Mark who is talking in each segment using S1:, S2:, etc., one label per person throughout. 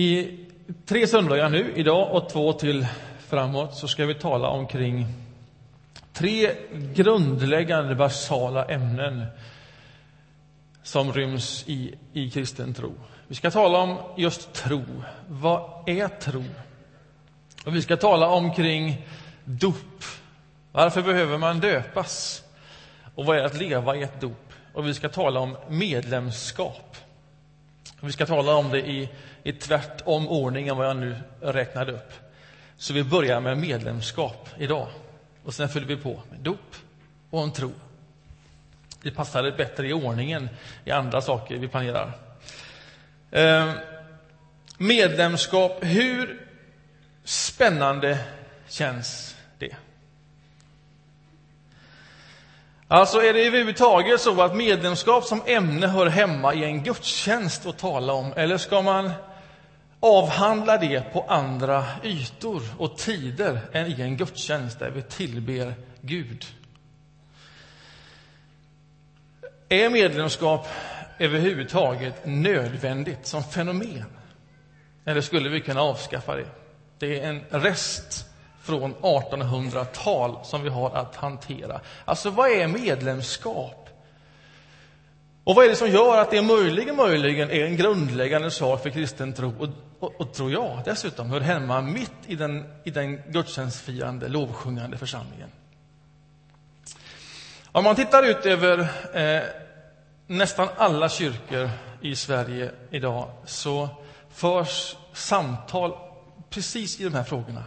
S1: I tre söndagar nu, idag och två till framåt, så ska vi tala omkring tre grundläggande basala ämnen som ryms i, i kristen tro. Vi ska tala om just tro. Vad är tro? Och vi ska tala omkring dop. Varför behöver man döpas? Och vad är att leva i ett dop? Och vi ska tala om medlemskap. Vi ska tala om det i, i tvärtom ordning än vad jag nu räknade upp. Så vi börjar med medlemskap idag. Och sen följer vi på med dop och en tro. Det passar bättre i ordningen i andra saker vi planerar. Eh, medlemskap, hur spännande känns det? Alltså är det överhuvudtaget så att medlemskap som ämne hör hemma i en gudstjänst att tala om? Eller ska man avhandla det på andra ytor och tider än i en gudstjänst där vi tillber Gud? Är medlemskap överhuvudtaget nödvändigt som fenomen? Eller skulle vi kunna avskaffa det? Det är en rest från 1800-tal som vi har att hantera. Alltså, vad är medlemskap? Och vad är det som gör att det möjligen, möjligen är en grundläggande sak för kristen tro och, och, och tror jag dessutom hör hemma mitt i den, i den gudstjänstfirande, lovsjungande församlingen? Om man tittar ut över eh, nästan alla kyrkor i Sverige idag så förs samtal precis i de här frågorna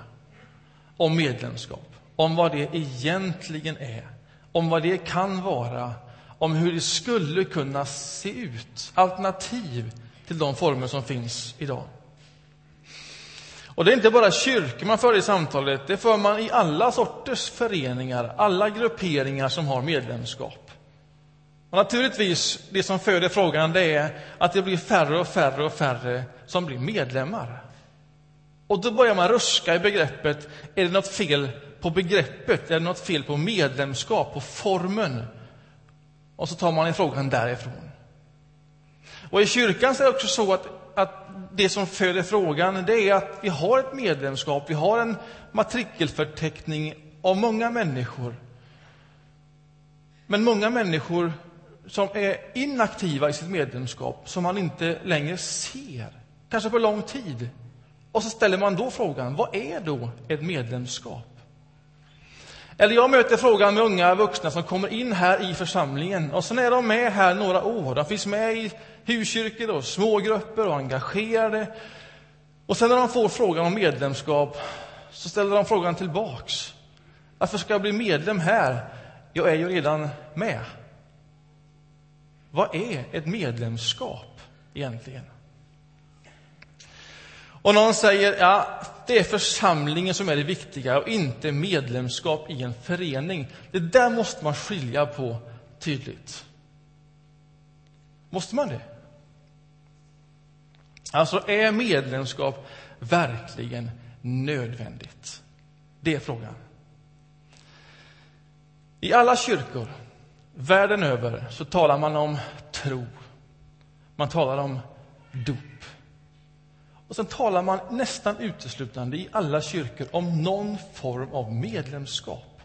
S1: om medlemskap, om vad det egentligen är, om vad det kan vara, om hur det skulle kunna se ut, alternativ till de former som finns idag. Och det är inte bara kyrkor man för i samtalet, det för man i alla sorters föreningar, alla grupperingar som har medlemskap. Och naturligtvis, det som föder frågan det är att det blir färre och färre och färre som blir medlemmar. Och då börjar man ruska i begreppet. Är det något fel på begreppet? Är det något fel på medlemskap, på formen? Och så tar man i frågan därifrån. Och i kyrkan så är det också så att, att det som föder frågan det är att vi har ett medlemskap, vi har en matrikelförteckning av många människor. Men många människor som är inaktiva i sitt medlemskap, som man inte längre ser, kanske på lång tid. Och så ställer man då frågan, vad är då ett medlemskap? Eller jag möter frågan med unga vuxna som kommer in här i församlingen och sen är de med här några år. De finns med i huskyrkor och smågrupper och engagerade. Och sen när de får frågan om medlemskap så ställer de frågan tillbaks. Varför ska jag bli medlem här? Jag är ju redan med. Vad är ett medlemskap egentligen? Och någon säger ja, det är församlingen som är det viktiga och inte medlemskap i en förening. Det där måste man skilja på tydligt. Måste man det? Alltså, är medlemskap verkligen nödvändigt? Det är frågan. I alla kyrkor världen över så talar man om tro. Man talar om dop. Och sen talar man nästan uteslutande i alla kyrkor om någon form av medlemskap.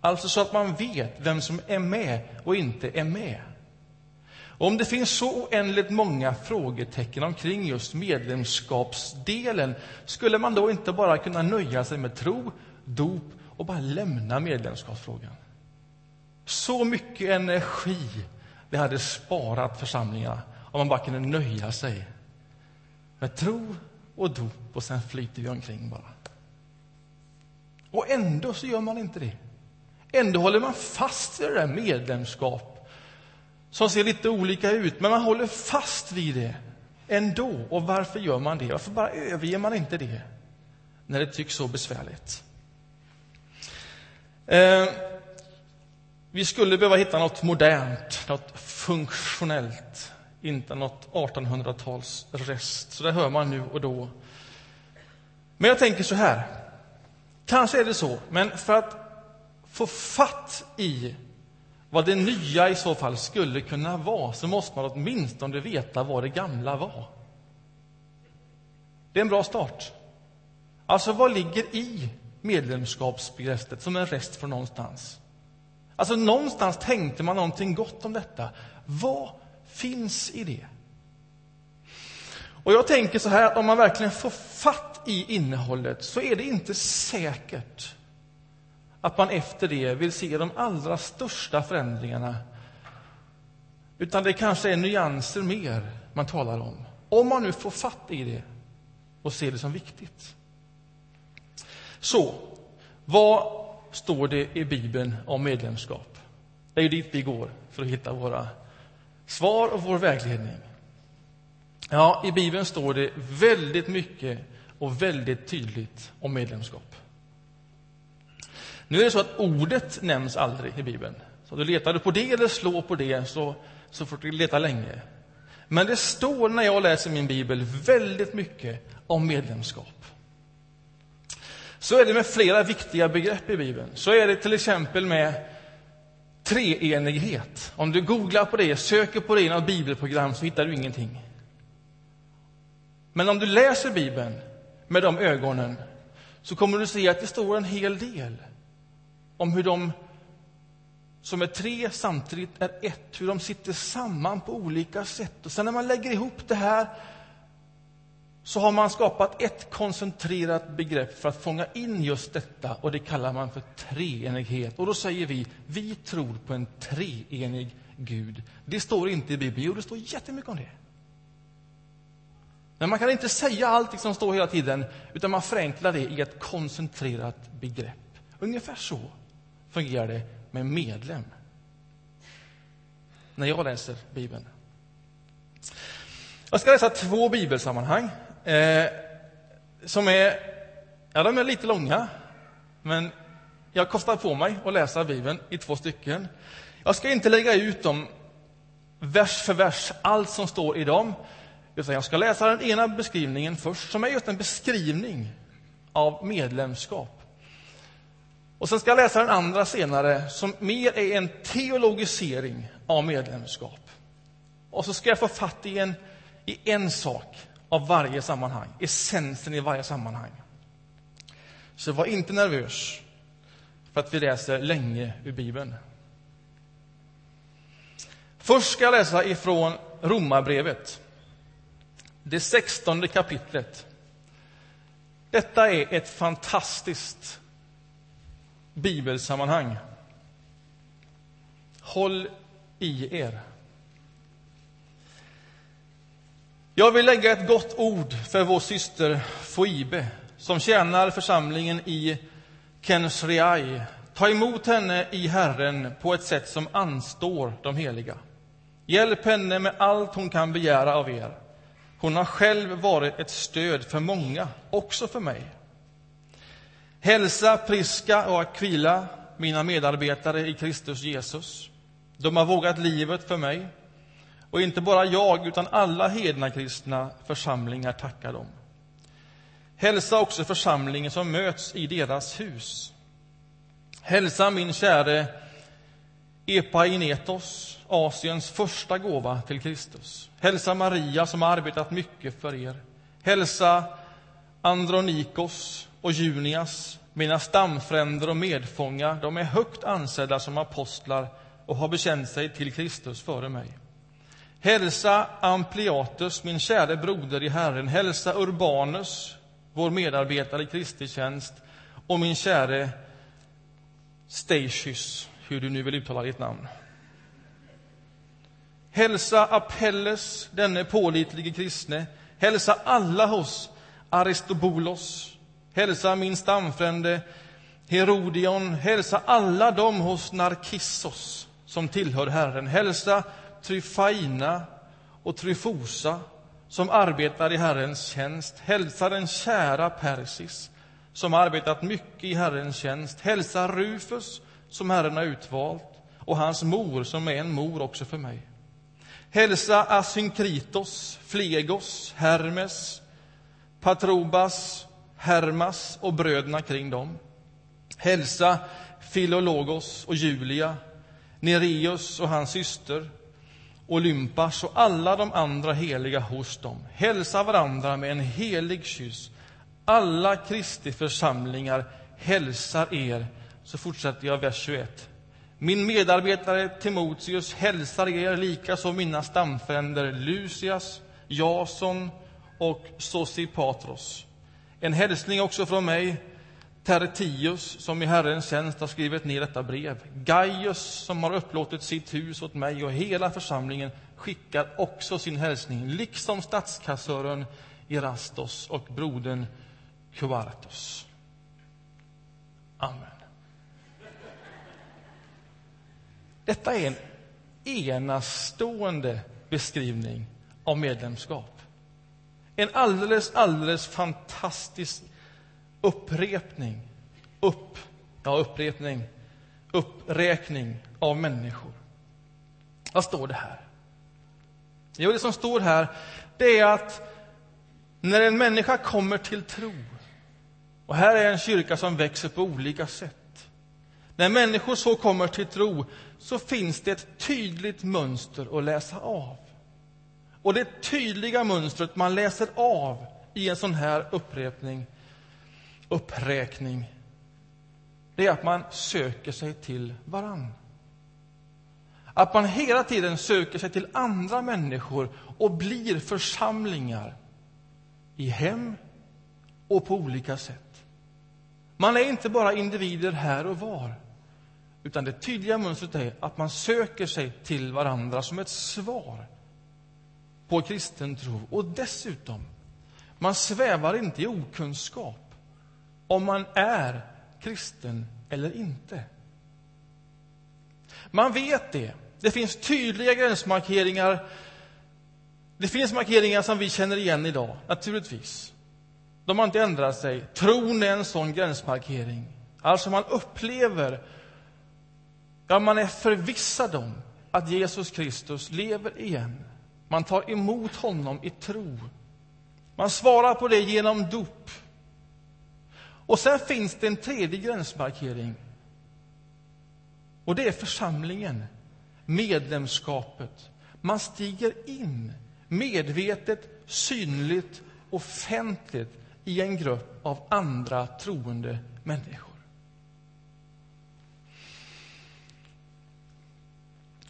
S1: Alltså så att man vet vem som är med och inte är med. Och om det finns så oändligt många frågetecken omkring just medlemskapsdelen skulle man då inte bara kunna nöja sig med tro, dop och bara lämna medlemskapsfrågan? Så mycket energi det hade sparat församlingarna om man bara kunde nöja sig med tro och dop och sen flyter vi omkring bara. Och ändå så gör man inte det. Ändå håller man fast vid det där medlemskap som ser lite olika ut, men man håller fast vid det ändå. Och varför gör man det? Varför bara överger man inte det när det tycks så besvärligt? Eh, vi skulle behöva hitta något modernt, något funktionellt inte något 1800-tals rest. Så det hör man nu och då. Men jag tänker så här. Kanske är det så, men för att få fatt i vad det nya i så fall skulle kunna vara så måste man åtminstone veta vad det gamla var. Det är en bra start. Alltså, vad ligger i medlemskapsbegreppet som en rest från någonstans? Alltså, någonstans tänkte man någonting gott om detta. Vad finns i det? Och jag tänker så här, att om man verkligen får fatt i innehållet så är det inte säkert att man efter det vill se de allra största förändringarna. Utan det kanske är nyanser mer man talar om. Om man nu får fatt i det och ser det som viktigt. Så, vad står det i Bibeln om medlemskap? Det är ju dit vi går för att hitta våra svar och vår vägledning. Ja, i Bibeln står det väldigt mycket och väldigt tydligt om medlemskap. Nu är det så att ordet nämns aldrig i Bibeln. Så du letar du på det eller slår på det så, så får du leta länge. Men det står när jag läser min bibel väldigt mycket om medlemskap. Så är det med flera viktiga begrepp i Bibeln. Så är det till exempel med treenighet. Om du googlar på det, söker på det i något bibelprogram så hittar du ingenting. Men om du läser Bibeln med de ögonen så kommer du se att det står en hel del om hur de som är tre samtidigt är ett, hur de sitter samman på olika sätt. Och sen när man lägger ihop det här så har man skapat ett koncentrerat begrepp för att fånga in just detta och det kallar man för treenighet. Och då säger vi, vi tror på en treenig Gud. Det står inte i Bibeln, jo det står jättemycket om det. Men man kan inte säga allt som står hela tiden, utan man förenklar det i ett koncentrerat begrepp. Ungefär så fungerar det med medlem. När jag läser Bibeln. Jag ska läsa två bibelsammanhang eh, som är, ja, de är lite långa, men jag kostar på mig att läsa Bibeln i två stycken. Jag ska inte lägga ut dem vers för vers, allt som står i dem, utan jag ska läsa den ena beskrivningen först, som är just en beskrivning av medlemskap. Och sen ska jag läsa den andra senare, som mer är en teologisering av medlemskap. Och så ska jag få fatt i en, i en sak av varje sammanhang, essensen i varje sammanhang. Så var inte nervös för att vi läser länge ur Bibeln. Först ska jag läsa ifrån Romarbrevet, det sextonde kapitlet. Detta är ett fantastiskt bibelsammanhang. Håll i er. Jag vill lägga ett gott ord för vår syster Foibe som tjänar församlingen i Kenshriai. Ta emot henne i Herren på ett sätt som anstår de heliga. Hjälp henne med allt hon kan begära av er. Hon har själv varit ett stöd för många, också för mig. Hälsa Priska och Aquila, mina medarbetare i Kristus Jesus. De har vågat livet för mig. Och inte bara jag, utan alla hedna kristna församlingar tackar dem. Hälsa också församlingen som möts i deras hus. Hälsa min käre Epainetos, Asiens första gåva till Kristus. Hälsa Maria som har arbetat mycket för er. Hälsa Andronikos och Junias, mina stamfränder och medfångar. De är högt ansedda som apostlar och har bekänt sig till Kristus före mig. Hälsa Ampliatus, min käre broder i Herren. Hälsa Urbanus, vår medarbetare i Kristi tjänst, och min käre Statius, hur du nu vill uttala ditt namn. Hälsa Apelles, denne pålitlige kristne. Hälsa alla hos Aristobulos. Hälsa min stamfrände Herodion. Hälsa alla dem hos Narkissos som tillhör Herren. Hälsa Tryfaina och Tryfosa som arbetar i Herrens tjänst. Hälsa den kära Persis som arbetat mycket i Herrens tjänst. Hälsa Rufus som Herren har utvalt och hans mor som är en mor också för mig. Hälsa Asynkritos, Flegos, Hermes, Patrobas, Hermas och bröderna kring dem. Hälsa Filologos och Julia, Nereus och hans syster Olympas och alla de andra heliga hos dem. Hälsa varandra med en helig kyss. Alla Kristi församlingar hälsar er. Så fortsätter jag vers 21. Min medarbetare Timoteus hälsar er, likaså mina stamfränder Lucias, Jason och Sosipatros. En hälsning också från mig, Tertius, som i Herrens tjänst har skrivit ner detta brev. Gaius, som har upplåtit sitt hus åt mig, och hela församlingen skickar också sin hälsning, liksom statskassören Erastos och brodern Kvartos. Amen. Detta är en enastående beskrivning av medlemskap. En alldeles, alldeles fantastisk upprepning, upp, ja, upprepning, uppräkning av människor. Vad står det här? Jo, det som står här, det är att när en människa kommer till tro, och här är en kyrka som växer på olika sätt. När människor så kommer till tro så finns det ett tydligt mönster att läsa av. Och det tydliga mönstret man läser av i en sån här upprepning, uppräkning, det är att man söker sig till varann. Att man hela tiden söker sig till andra människor och blir församlingar i hem och på olika sätt. Man är inte bara individer här och var, utan det tydliga mönstret är att man söker sig till varandra som ett svar på kristen tro. Och dessutom, man svävar inte i okunskap om man är kristen eller inte. Man vet det. Det finns tydliga gränsmarkeringar. Det finns markeringar som vi känner igen idag, naturligtvis. De har inte ändrat sig. Tron är en sån gränsmarkering. Alltså, man upplever, ja, man är förvissad om att Jesus Kristus lever igen. Man tar emot honom i tro. Man svarar på det genom dop. Och sen finns det en tredje gränsmarkering. Och det är församlingen, medlemskapet. Man stiger in medvetet, synligt, offentligt i en grupp av andra troende människor.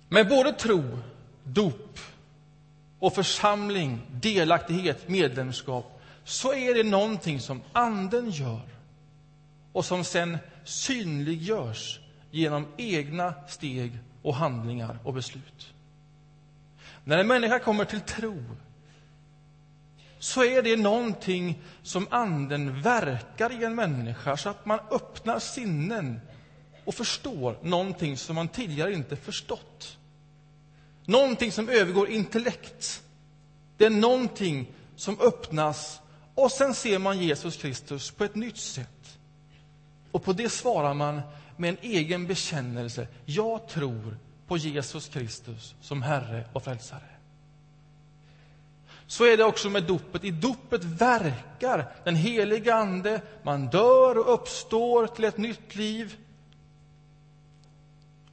S1: Med både tro, dop och församling, delaktighet, medlemskap så är det någonting som Anden gör och som sen synliggörs genom egna steg och handlingar och beslut. När en människa kommer till tro så är det någonting som Anden verkar i en människa så att man öppnar sinnen och förstår någonting som man tidigare inte förstått. Någonting som övergår intellekt. Det är någonting som öppnas och sen ser man Jesus Kristus på ett nytt sätt. Och på det svarar man med en egen bekännelse. Jag tror på Jesus Kristus som Herre och Frälsare. Så är det också med dopet. I dopet verkar den heliga Ande. Man dör och uppstår till ett nytt liv.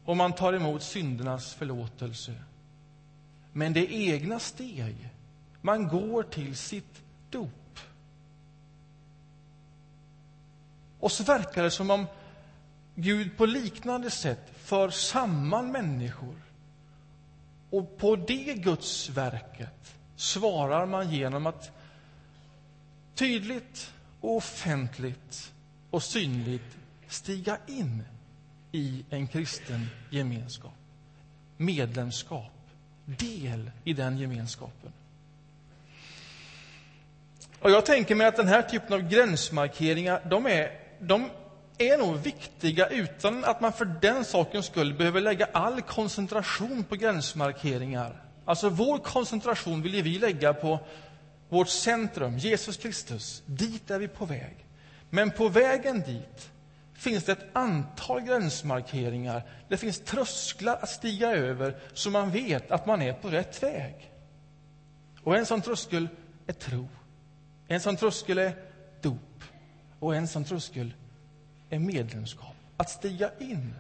S1: Och man tar emot syndernas förlåtelse. Men det är egna steg. Man går till sitt dop. Och så verkar det som om Gud på liknande sätt för samman människor. Och på det Guds verket svarar man genom att tydligt och offentligt och synligt stiga in i en kristen gemenskap. Medlemskap, del i den gemenskapen. Och jag tänker mig att den här typen av gränsmarkeringar, de är, de är nog viktiga utan att man för den sakens skull behöver lägga all koncentration på gränsmarkeringar. Alltså vår koncentration vill vi lägga på vårt centrum, Jesus Kristus. Dit är vi på väg. Men på vägen dit finns det ett antal gränsmarkeringar. Det finns trösklar att stiga över så man vet att man är på rätt väg. Och en sån tröskel är tro. En sån tröskel är dop. Och en sån tröskel är medlemskap. Att stiga in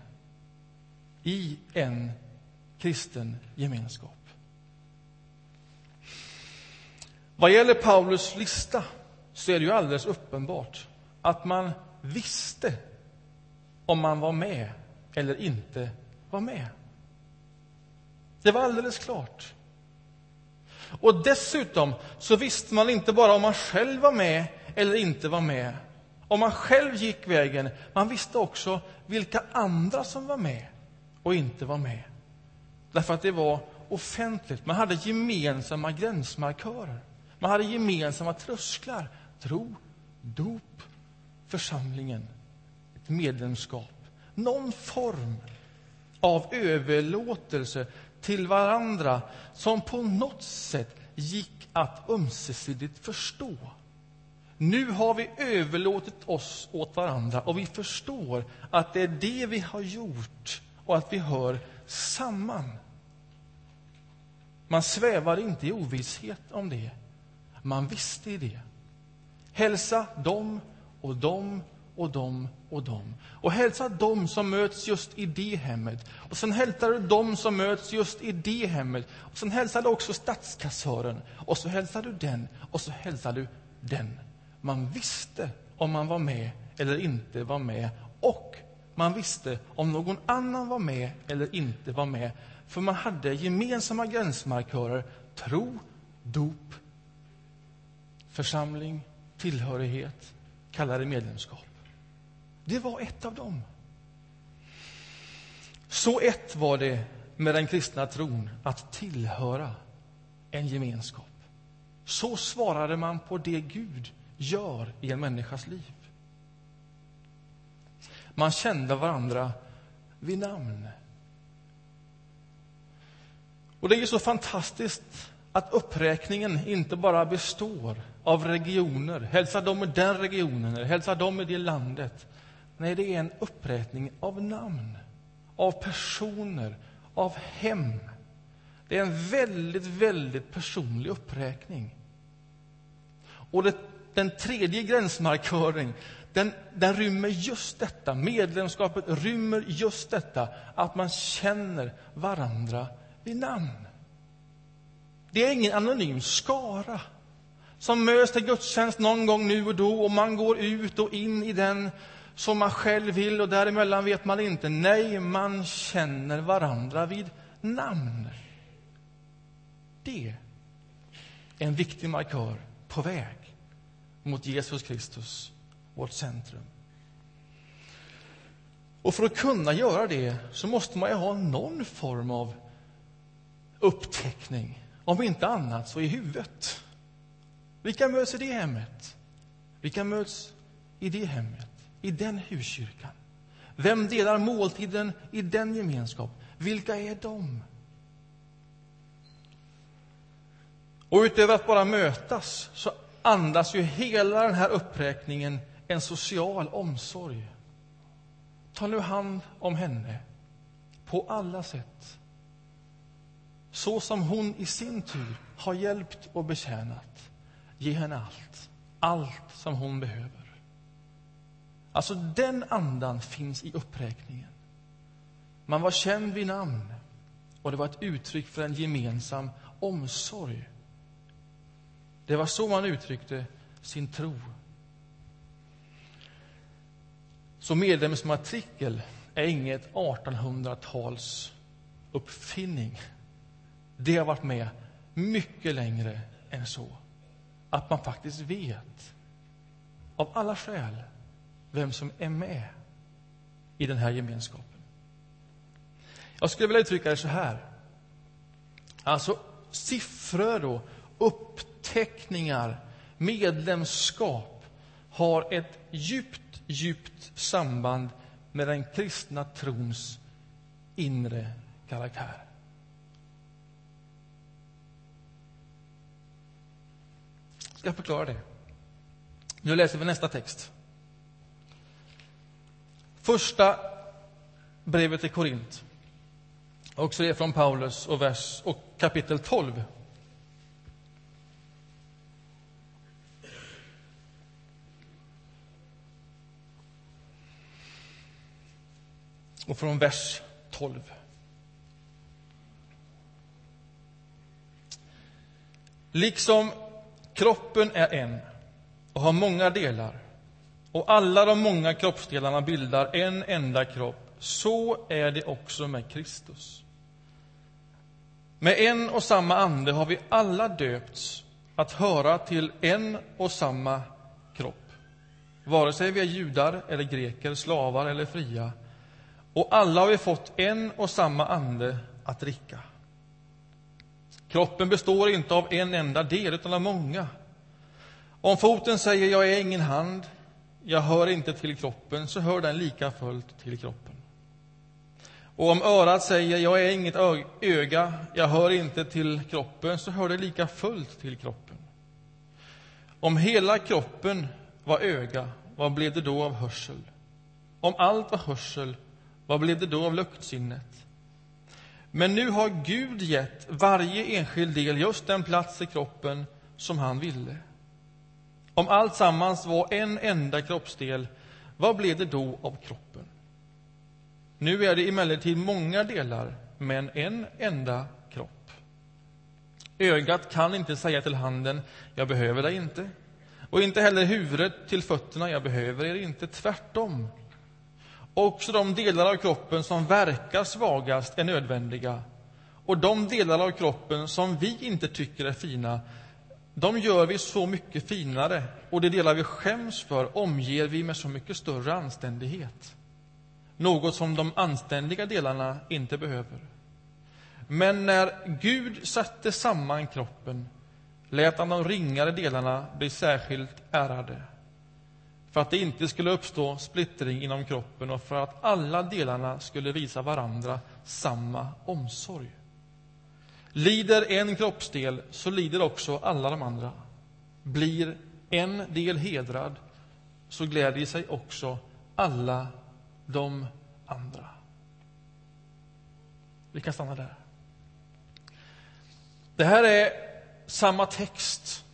S1: i en kristen gemenskap. Vad gäller Paulus lista så är det ju alldeles uppenbart att man visste om man var med eller inte var med. Det var alldeles klart. Och dessutom så visste man inte bara om man själv var med eller inte var med. Om man själv gick vägen, man visste också vilka andra som var med och inte var med. Därför att det var offentligt. Man hade gemensamma gränsmarkörer. Man hade gemensamma trösklar. Tro, dop, församlingen, ett medlemskap. Någon form av överlåtelse till varandra som på något sätt gick att ömsesidigt förstå. Nu har vi överlåtit oss åt varandra och vi förstår att det är det vi har gjort och att vi hör samman. Man svävar inte i ovisshet om det. Man visste det. Hälsa dem och dem och dem och dem. Och hälsa dem som möts just i det hemmet. Och sen hälsar du dem som möts just i det hemmet. Och sen hälsar du också statskassören. Och så hälsar du den. Och så hälsar du den. Man visste om man var med eller inte var med. Och man visste om någon annan var med eller inte var med. För man hade gemensamma gränsmarkörer. Tro, dop, församling, tillhörighet, kallade medlemskap. Det var ett av dem. Så ett var det med den kristna tron, att tillhöra en gemenskap. Så svarade man på det Gud gör i en människas liv. Man kände varandra vid namn. Och Det är så fantastiskt att uppräkningen inte bara består av regioner. Hälsa dem i den regionen, eller hälsa dem i det landet. Nej, det är en uppräkning av namn, av personer, av hem. Det är en väldigt, väldigt personlig uppräkning. Och det, den tredje gränsmarkören, den, den rymmer just detta. Medlemskapet rymmer just detta, att man känner varandra vid namn. Det är ingen anonym skara som möts till gudstjänst någon gång nu och då och man går ut och in i den som man själv vill och däremellan vet man inte. Nej, man känner varandra vid namn. Det är en viktig markör på väg mot Jesus Kristus, vårt centrum. Och för att kunna göra det så måste man ju ha någon form av upptäckning. Om inte annat så i huvudet. Vilka möts i det hemmet? Vilka möts i det hemmet? i den huskyrkan? Vem delar måltiden i den gemenskap? Vilka är de? Och utöver att bara mötas så andas ju hela den här uppräkningen en social omsorg. Ta nu hand om henne på alla sätt så som hon i sin tur har hjälpt och betjänat. Ge henne allt, allt som hon behöver. Alltså, den andan finns i uppräkningen. Man var känd vid namn, och det var ett uttryck för en gemensam omsorg. Det var så man uttryckte sin tro. Så medlemsmatrikel är inget 1800-tals uppfinning. Det har varit med mycket längre än så. Att man faktiskt vet, av alla skäl, vem som är med i den här gemenskapen. Jag skulle vilja uttrycka det så här. Alltså, siffror och uppteckningar, medlemskap har ett djupt, djupt samband med den kristna trons inre karaktär. Jag ska förklara det. Nu läser vi nästa text. Första brevet till Korint. Också det från Paulus och, vers, och kapitel 12. Och från vers 12. Liksom Kroppen är en och har många delar. Och alla de många kroppsdelarna bildar en enda kropp. Så är det också med Kristus. Med en och samma ande har vi alla döpts att höra till en och samma kropp. Vare sig vi är judar eller greker, slavar eller fria. Och alla har vi fått en och samma ande att dricka. Kroppen består inte av en enda del, utan av många. Om foten säger jag är ingen hand, jag hör inte till kroppen, så hör den lika fullt till kroppen. Och om örat säger jag är inget öga, jag hör inte till kroppen, så hör det lika fullt till kroppen. Om hela kroppen var öga, vad blev det då av hörsel? Om allt var hörsel, vad blev det då av luktsinnet? Men nu har Gud gett varje enskild del just den plats i kroppen som han ville. Om allt sammans var en enda kroppsdel, vad blev det då av kroppen? Nu är det emellertid många delar, men en enda kropp. Ögat kan inte säga till handen, jag behöver dig inte. Och inte heller huvudet till fötterna, jag behöver er inte. Tvärtom. Också de delar av kroppen som verkar svagast är nödvändiga. Och de delar av kroppen som vi inte tycker är fina, de gör vi så mycket finare. Och de delar vi skäms för omger vi med så mycket större anständighet något som de anständiga delarna inte behöver. Men när Gud satte samman kroppen lät han de ringare delarna bli särskilt ärade för att det inte skulle uppstå splittring inom kroppen och för att alla delarna skulle visa varandra samma omsorg. Lider en kroppsdel, så lider också alla de andra. Blir en del hedrad, så glädjer sig också alla de andra. Vi kan stanna där. Det här är samma text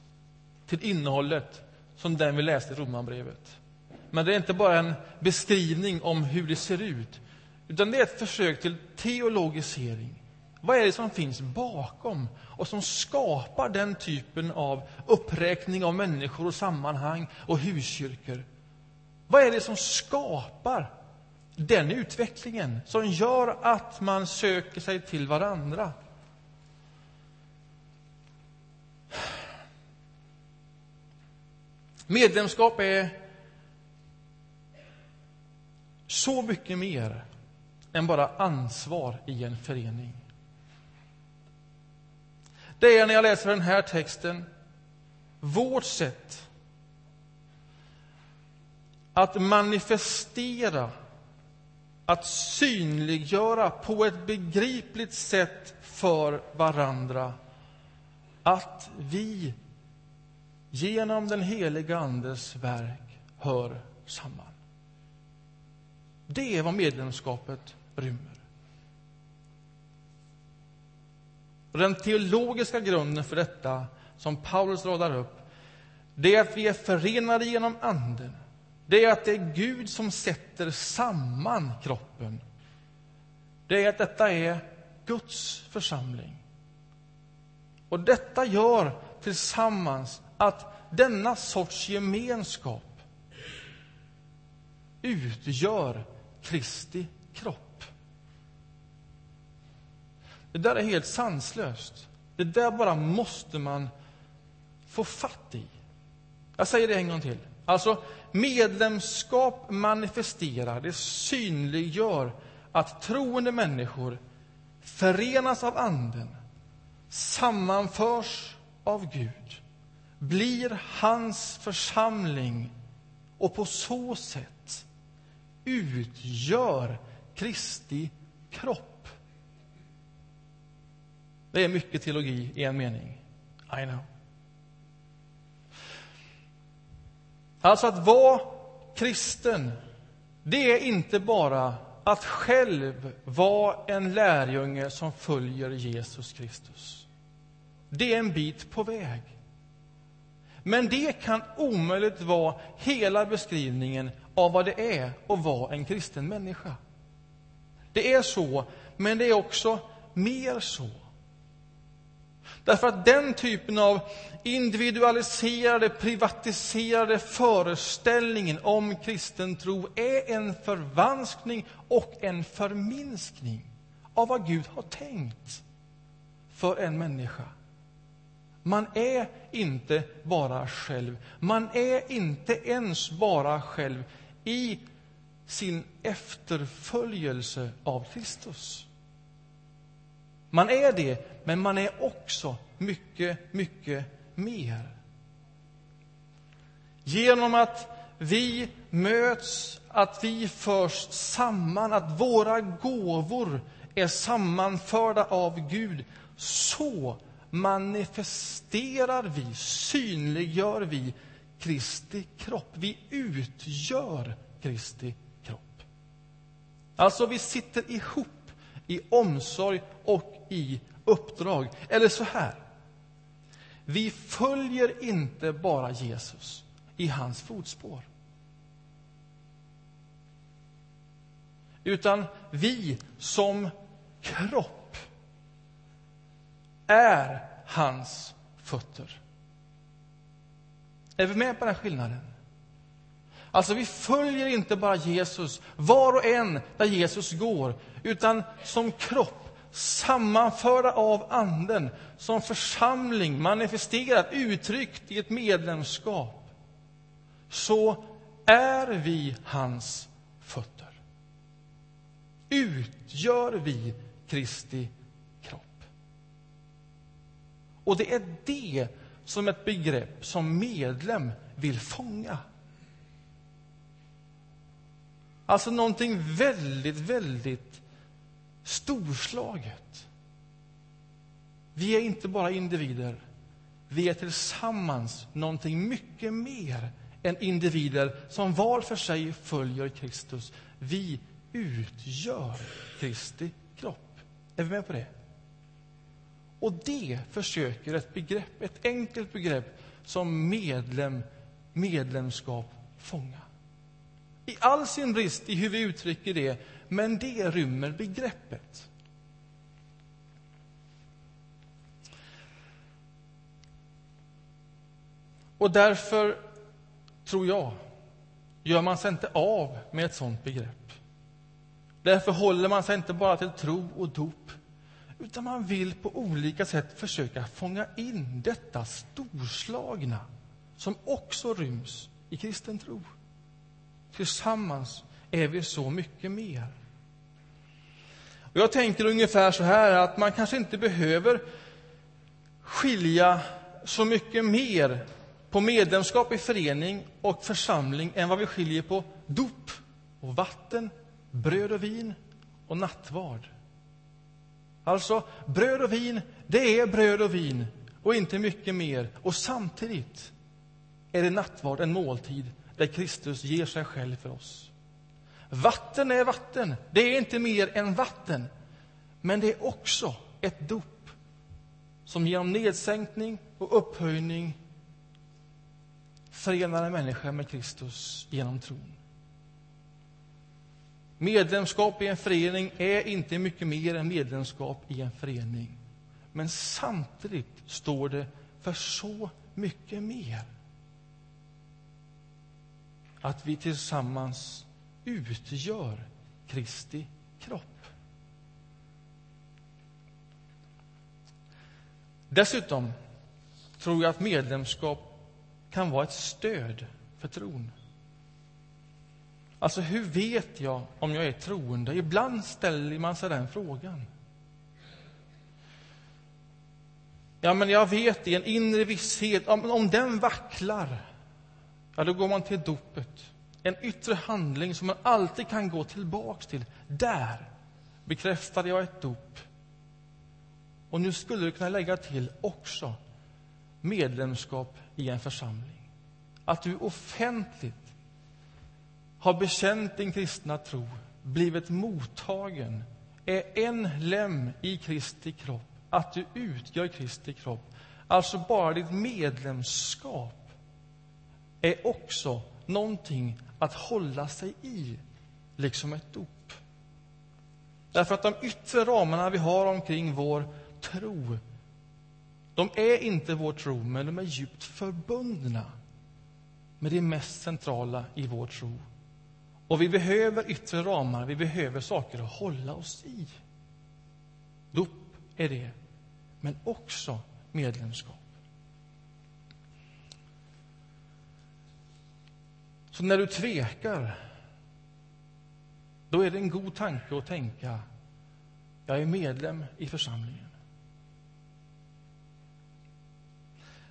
S1: till innehållet som den vi läste i Romarbrevet. Men det är inte bara en beskrivning om hur det ser ut, utan det är ett försök till teologisering. Vad är det som finns bakom och som skapar den typen av uppräkning av människor och sammanhang och huskyrkor? Vad är det som skapar den utvecklingen som gör att man söker sig till varandra. Medlemskap är så mycket mer än bara ansvar i en förening. Det är när jag läser den här texten vårt sätt att manifestera att synliggöra på ett begripligt sätt för varandra att vi genom den heliga Andes verk hör samman. Det är vad medlemskapet rymmer. Och den teologiska grunden för detta, som Paulus radar upp, det är att vi är förenade genom Anden det är att det är Gud som sätter samman kroppen. Det är att detta är Guds församling. Och detta gör tillsammans att denna sorts gemenskap utgör Kristi kropp. Det där är helt sanslöst. Det där bara måste man få fatt i. Jag säger det en gång till. Alltså, medlemskap manifesterar, det synliggör att troende människor förenas av Anden, sammanförs av Gud, blir hans församling och på så sätt utgör Kristi kropp. Det är mycket teologi i en mening. I know. Alltså att vara kristen, det är inte bara att själv vara en lärjunge som följer Jesus Kristus. Det är en bit på väg. Men det kan omöjligt vara hela beskrivningen av vad det är att vara en kristen människa. Det är så, men det är också mer så. Därför att den typen av individualiserade, privatiserade föreställningen om kristen tro är en förvanskning och en förminskning av vad Gud har tänkt för en människa. Man är inte bara själv. Man är inte ens bara själv i sin efterföljelse av Kristus. Man är det, men man är också mycket, mycket mer. Genom att vi möts, att vi förs samman, att våra gåvor är sammanförda av Gud, så manifesterar vi, synliggör vi Kristi kropp. Vi utgör Kristi kropp. Alltså, vi sitter ihop i omsorg och i uppdrag. Eller så här. Vi följer inte bara Jesus i hans fotspår. Utan vi som kropp är hans fötter. Är vi med på den skillnaden? Alltså, vi följer inte bara Jesus, var och en där Jesus går, utan som kropp, sammanförda av Anden, som församling, manifesterat, uttryckt i ett medlemskap, så är vi hans fötter. Utgör vi Kristi. Och det är det som ett begrepp som medlem vill fånga. Alltså någonting väldigt, väldigt storslaget. Vi är inte bara individer. Vi är tillsammans någonting mycket mer än individer som var för sig följer Kristus. Vi utgör Kristi kropp. Är vi med på det? Och det försöker ett begrepp, ett enkelt begrepp som medlem, medlemskap fånga. I all sin brist i hur vi uttrycker det, men det rymmer begreppet. Och därför, tror jag, gör man sig inte av med ett sånt begrepp. Därför håller man sig inte bara till tro och dop, utan man vill på olika sätt försöka fånga in detta storslagna som också ryms i kristen tro. Tillsammans är vi så mycket mer. Och jag tänker ungefär så här att man kanske inte behöver skilja så mycket mer på medlemskap i förening och församling än vad vi skiljer på dop och vatten, bröd och vin och nattvard. Alltså, bröd och vin, det är bröd och vin och inte mycket mer. Och samtidigt är det nattvard en måltid där Kristus ger sig själv för oss. Vatten är vatten. Det är inte mer än vatten. Men det är också ett dop som genom nedsänkning och upphöjning förenar en människa med Kristus genom tron. Medlemskap i en förening är inte mycket mer än medlemskap i en förening. Men samtidigt står det för så mycket mer att vi tillsammans utgör Kristi kropp. Dessutom tror jag att medlemskap kan vara ett stöd för tron. Alltså, hur vet jag om jag är troende? Ibland ställer man sig den frågan. Ja, men jag vet det, en inre visshet. Om, om den vacklar, ja, då går man till dopet. En yttre handling som man alltid kan gå tillbaks till. Där bekräftade jag ett dop. Och nu skulle du kunna lägga till också medlemskap i en församling. Att du offentligt har bekänt din kristna tro, blivit mottagen, är en lem i Kristi kropp, att du utgör Kristi kropp. Alltså bara ditt medlemskap är också någonting att hålla sig i, liksom ett dop. Därför att de yttre ramarna vi har omkring vår tro, De är inte vår tro, men de är djupt förbundna med det mest centrala i vår tro. Och vi behöver yttre ramar, vi behöver saker att hålla oss i. Dop är det, men också medlemskap. Så när du tvekar, då är det en god tanke att tänka, jag är medlem i församlingen.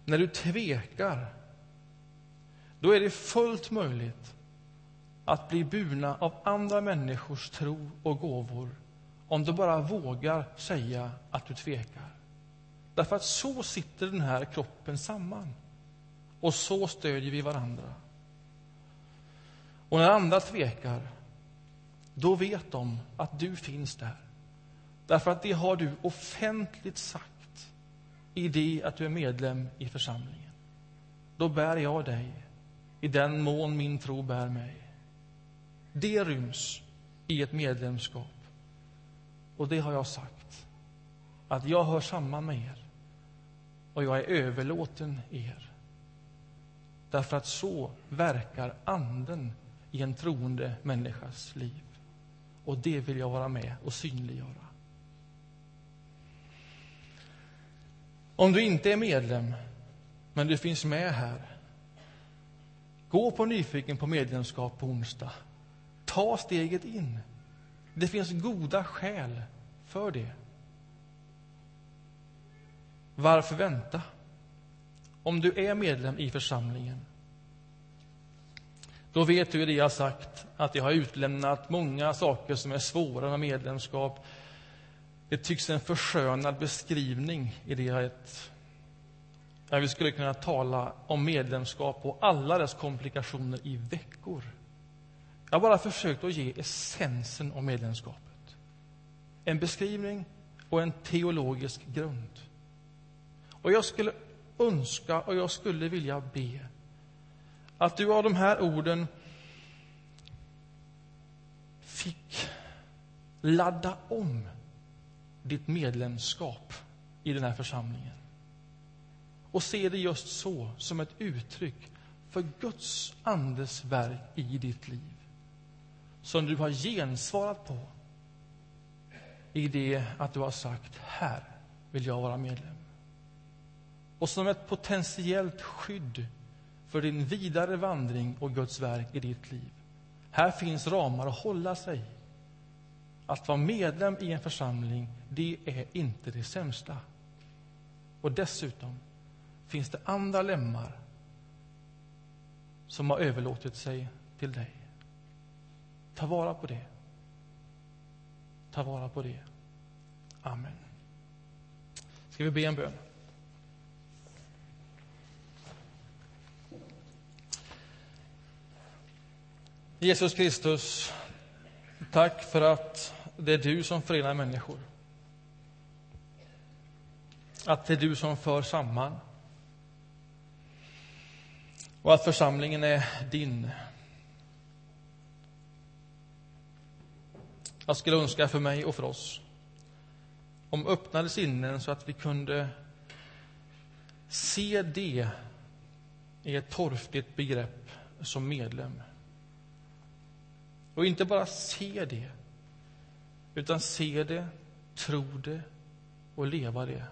S1: När du tvekar, då är det fullt möjligt att bli burna av andra människors tro och gåvor om du bara vågar säga att du tvekar. Därför att så sitter den här kroppen samman. Och så stödjer vi varandra. Och när andra tvekar, då vet de att du finns där. Därför att det har du offentligt sagt i det att du är medlem i församlingen. Då bär jag dig i den mån min tro bär mig. Det ryms i ett medlemskap. Och det har jag sagt, att jag hör samman med er och jag är överlåten er. Därför att så verkar Anden i en troende människas liv. Och det vill jag vara med och synliggöra. Om du inte är medlem, men du finns med här, gå på Nyfiken på medlemskap på onsdag. Ta steget in. Det finns goda skäl för det. Varför vänta? Om du är medlem i församlingen, då vet du det jag har sagt, att jag har utlämnat många saker som är svåra med medlemskap. Det tycks en förskönad beskrivning i det jag ett Ja, vi skulle kunna tala om medlemskap och alla dess komplikationer i veckor. Jag har bara försökt att ge essensen av medlemskapet. En beskrivning och en teologisk grund. Och jag skulle önska och jag skulle vilja be att du av de här orden fick ladda om ditt medlemskap i den här församlingen. Och se det just så, som ett uttryck för Guds andes verk i ditt liv. Som du har gensvarat på i det att du har sagt, här vill jag vara medlem. Och som ett potentiellt skydd för din vidare vandring och Guds verk i ditt liv. Här finns ramar att hålla sig. Att vara medlem i en församling, det är inte det sämsta. Och dessutom finns det andra lemmar som har överlåtit sig till dig. Ta vara på det. Ta vara på det. Amen. Ska vi be en bön? Jesus Kristus, tack för att det är du som förenar människor. Att det är du som för samman. Och att församlingen är din. Jag skulle önska för mig och för oss om öppnade sinnen så att vi kunde se det i ett torftigt begrepp som medlem. Och inte bara se det, utan se det, tro det och leva det.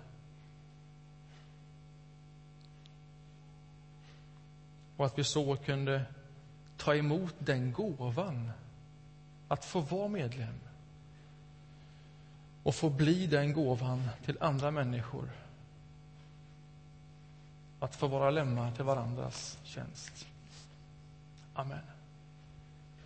S1: Och att vi så kunde ta emot den gåvan att få vara medlem och få bli den gåvan till andra människor. Att få vara lämna till varandras tjänst. Amen.